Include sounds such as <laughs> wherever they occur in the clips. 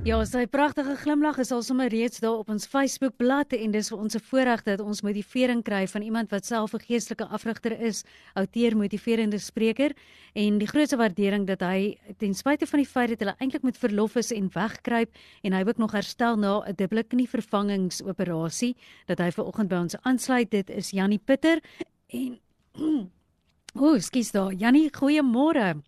Ja, sy pragtige glimlag is al sommer reeds daar op ons Facebookblad en dis vir ons 'n voorreg dat ons motivering kry van iemand wat self 'n geestelike afrigter is, outeer motiverende spreker en die grootste waardering dat hy ten spyte van die feit dat hulle eintlik met verlof is en wegkruip en hy ook nog herstel na 'n dubbele knievervangingsoperasie dat hy ver oggend by ons aansluit. Dit is Jannie Pitter en <clears throat> Ooh, skus daar. Jannie, goeiemôre.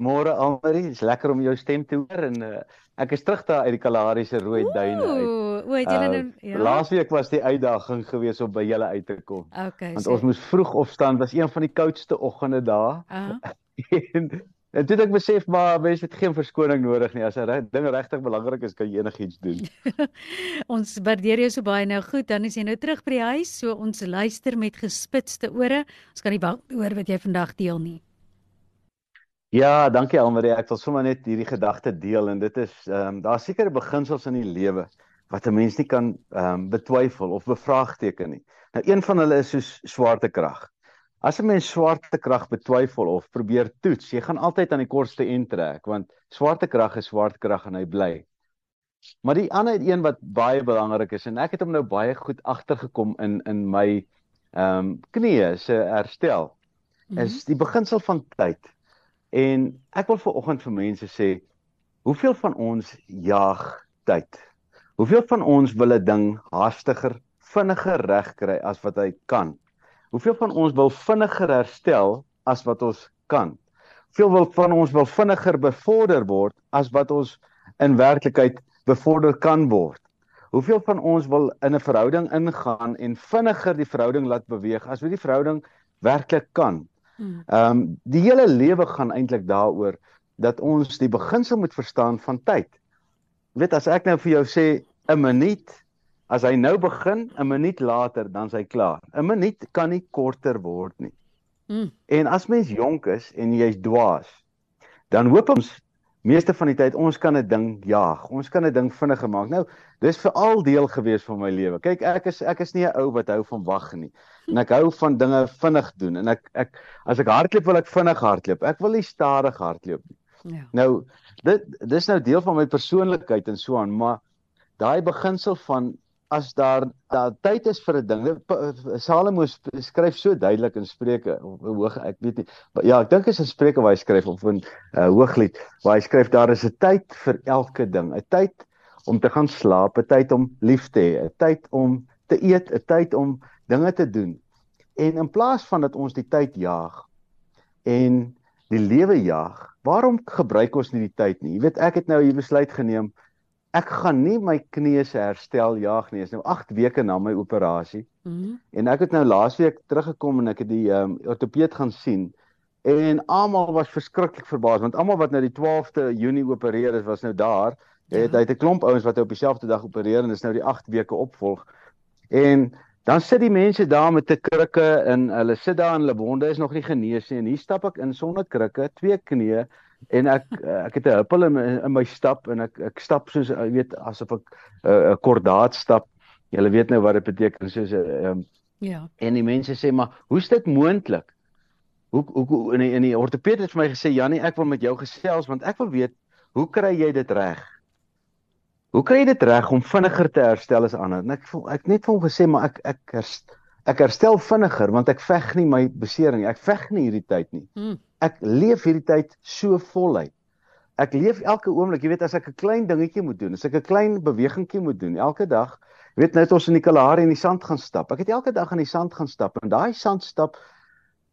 Môre Almarie, is lekker om jou stem te hoor en uh, ek is terug daar uit die Kalahari se rooi duine uit. Ooh, het julle nou ja. Laasweek was die uitdaging geweest om by julle uit te kom. Okay. Want ons moes vroeg opstaan, was een van die koudste oggende daar. Uh <laughs> -huh. en en toe het ek besef maar mense het geen verskoning nodig nie. As 'n ding regtig belangrik is, kan jy enigiets doen. <laughs> ons waardeer jou so baie nou goed. Dan is jy nou terug by die huis, so ons luister met gespitste ore. Ons kan nie wag hoor wat jy vandag deel nie. Ja, dankie Almarie. Ek wil sommer net hierdie gedagte deel en dit is ehm um, daar's sekere beginsels in die lewe wat 'n mens nie kan ehm um, betwyfel of bevraagteken nie. Nou een van hulle is soos swaartekrag. As 'n mens swaartekrag betwyfel of probeer toets, jy gaan altyd aan die kortste end trek want swaartekrag is swaartekrag en hy bly. Maar die ander een wat baie belangrik is en ek het hom nou baie goed agtergekom in in my ehm um, knieë se herstel is mm -hmm. die beginsel van tyd. En ek wil vir oggend vir mense sê, hoeveel van ons jag tyd? Hoeveel van ons wil 'n ding haastiger, vinniger regkry as wat hy kan? Hoeveel van ons wil vinniger herstel as wat ons kan? Hoeveel wil van ons wil vinniger bevorder word as wat ons in werklikheid bevorder kan word? Hoeveel van ons wil in 'n verhouding ingaan en vinniger die verhouding laat beweeg as wat die verhouding werklik kan? Hmm. Ehm um, die hele lewe gaan eintlik daaroor dat ons die beginsel moet verstaan van tyd. Jy weet as ek nou vir jou sê 'n minuut as hy nou begin, 'n minuut later dan is hy klaar. 'n Minuut kan nie korter word nie. Mm. En as mens jonk is en jy's dwaas, dan hoop ons meeste van die tyd ons kan 'n ding jaag. Ons kan 'n ding vinniger maak. Nou, dis veral deel gewees van my lewe. Kyk, ek is ek is nie 'n ou wat hou van wag nie. En ek hou van dinge vinnig doen en ek ek as ek hardloop wil ek vinnig hardloop. Ek wil nie stadig hardloop nie. Ja. Nou, dit dis nou deel van my persoonlikheid en so aan, maar daai beginsel van as daar daar tyd is vir 'n ding. Salomo skryf so duidelik in Spreuke hoog ek weet nie. Ja, ek dink is 'n Spreuke waar hy skryf of in uh, Hooglied waar hy skryf daar is 'n tyd vir elke ding. 'n Tyd om te gaan slaap, 'n tyd om lief te hê, 'n tyd om te eet, 'n tyd om dinge te doen. En in plaas van dat ons die tyd jaag en die lewe jaag, waarom gebruik ons nie die tyd nie? Jy weet ek het nou hier besluit geneem ek gaan nie my knie se herstel jaag nie. Is nou 8 weke na my operasie. Mm -hmm. En ek het nou laasweek teruggekom en ek het die ehm um, ortopeed gaan sien en almal was verskriklik verbaas want almal wat nou die 12de Junie opereer is was nou daar. Ja. Het, hy het 'n klomp ouens wat op dieselfde dag opereer en is nou die 8 weke opvolg. En dan sit die mense daar met 'n krikke en hulle sit daar en hulle wonde is nog nie genees nie en hier stap ek in sonder krikke, twee knieë en ek ek het 'n huppel in, in my stap en ek ek stap soos jy weet asof ek 'n uh, kordaat stap. Jy weet nou wat dit beteken soos 'n um, ja. En die mense sê maar, hoe's dit moontlik? Hoe hoe in die, in die ortoped het vir my gesê Jannie, ek wil met jou gesels want ek wil weet hoe kry jy dit reg? Hoe kry jy dit reg om vinniger te herstel as ander? En ek voel ek net vir hom gesê maar ek ek herstel, ek herstel vinniger want ek veg nie my besering nie. Ek veg nie hierdie tyd nie. Hmm ek leef hierdie tyd so voluit. Ek leef elke oomblik, jy weet as ek 'n klein dingetjie moet doen, as ek 'n klein bewegingkie moet doen elke dag, jy weet net ons in die Kalahari in die sand gaan stap. Ek het elke dag in die sand gaan stap en daai sandstap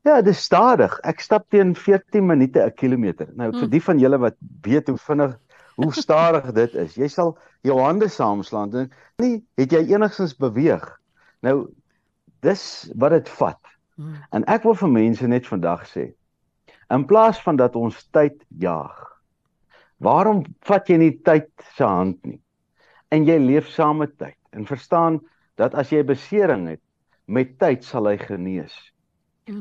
ja, dis stadig. Ek stap teen 14 minute 'n kilometer. Nou vir mm. die van julle wat weet hoe vinnig hoe stadig dit is. Jy sal jou hande saamslaan en nie het jy enigstens beweeg. Nou dis wat dit vat. Mm. En ek wil vir mense net vandag sê, in plaas van dat ons tyd jaag. Waarom vat jy nie tyd se hand nie? En jy leef saam met tyd en verstaan dat as jy besering het, met tyd sal hy genees.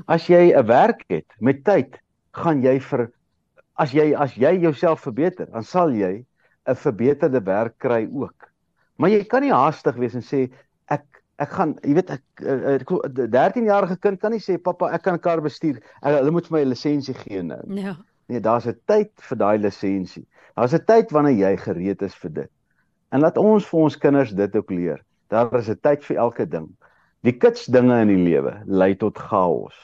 As jy 'n werk het, met tyd gaan jy vir as jy as jy jouself verbeter, dan sal jy 'n verbeterde werk kry ook. Maar jy kan nie haastig wees en sê ek gaan jy weet ek 'n 13 jarige kind kan nie sê pappa ek kan 'n kar bestuur. Ek, hulle moet vir my 'n lisensie gee nou. Ja. Nee, daar's 'n tyd vir daai lisensie. Daar's 'n tyd wanneer jy gereed is vir dit. En laat ons vir ons kinders dit ook leer. Daar is 'n tyd vir elke ding. Die kits dinge in die lewe lei tot chaos.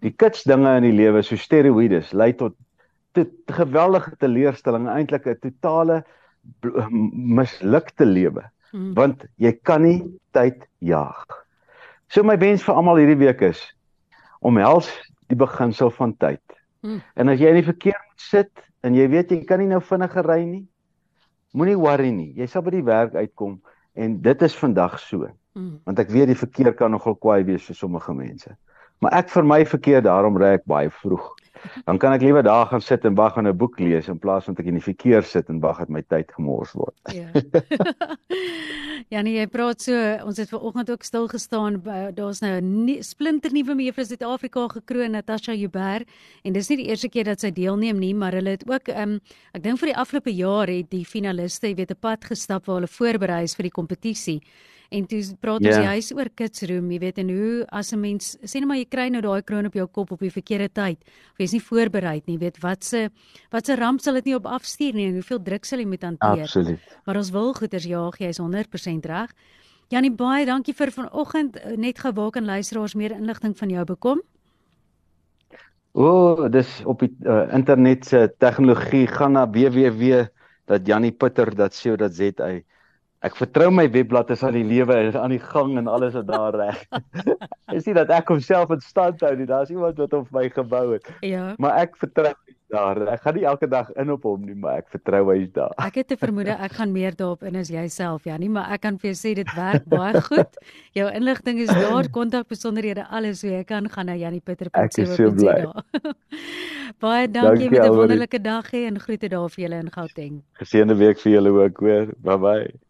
Die kits dinge in die lewe so steroïdes lei tot te, te geweldige teleurstelling, eintlik 'n totale mislukte lewe. Hmm. Want jy kan nie tyd jaag. So my wens vir almal hierdie week is om hels die beginsel van tyd. Hmm. En as jy in die verkeer moet sit en jy weet jy kan nie nou vinniger ry nie, moenie worry nie. Jy sal by die werk uitkom en dit is vandag so. Hmm. Want ek weet die verkeer kan nogal kwaai wees vir sommige mense. Maar ek vir my verkeer daarom ry ek baie vroeg. Dan kan ek liewer daar gaan sit en wag en 'n boek lees in plaas van dat ek in die verkeer sit en wag dat my tyd gemors word. Ja. <laughs> Ja nee, jy praat so, ons het ver oggend ook stil gestaan. Daar's nou 'n splinter nuwe mevrou Suid-Afrika gekroon, Natasha Joubert, en dis nie die eerste keer dat sy deelneem nie, maar hulle het ook um ek dink vir die afgelope jaar het die finaliste, jy weet, 'n pad gestap waar hulle voorberei is vir die kompetisie. En toe praat ons yeah. Ja. juis oor kids room, jy weet en hoe as 'n mens sê net maar jy kry nou daai kroon op jou kop op die verkeerde tyd. Of jy's nie voorberei nie, weet wat se wat se ramp sal dit nie op afstuur nie en hoeveel druk sal jy moet hanteer. Absoluut. Maar ons wil goeders jaag, jy's 100% reg. Janie baie dankie vir vanoggend eh, net gewaak en luisteraars meer inligting van jou bekom. O, oh, dis op die uh, internet se tegnologie gaan na www.janiputter.co.za Ek vertrou my webblad is aan die lewe en aan die gang en alles is daar reg. <laughs> Ek sien dat ek homself in stand hou nie. Daar's iemand wat hom vir my gebou het. Ja. Maar ek vertrou daar. Ek gaan nie elke dag in op hom nie, maar ek vertrou hy is daar. Ek het te vermoed ek gaan meer daarop in as jouself, ja, nie, maar ek kan vir jou sê dit werk baie goed. Jou inligting is daar, kontak besonderhede alles so jy kan gaan na is so <laughs> baie dankie, dankie met 'n wonderlike dag hê en groete daar vir julle in Gauteng. Geseënde week vir julle ook, hoor. Bye bye.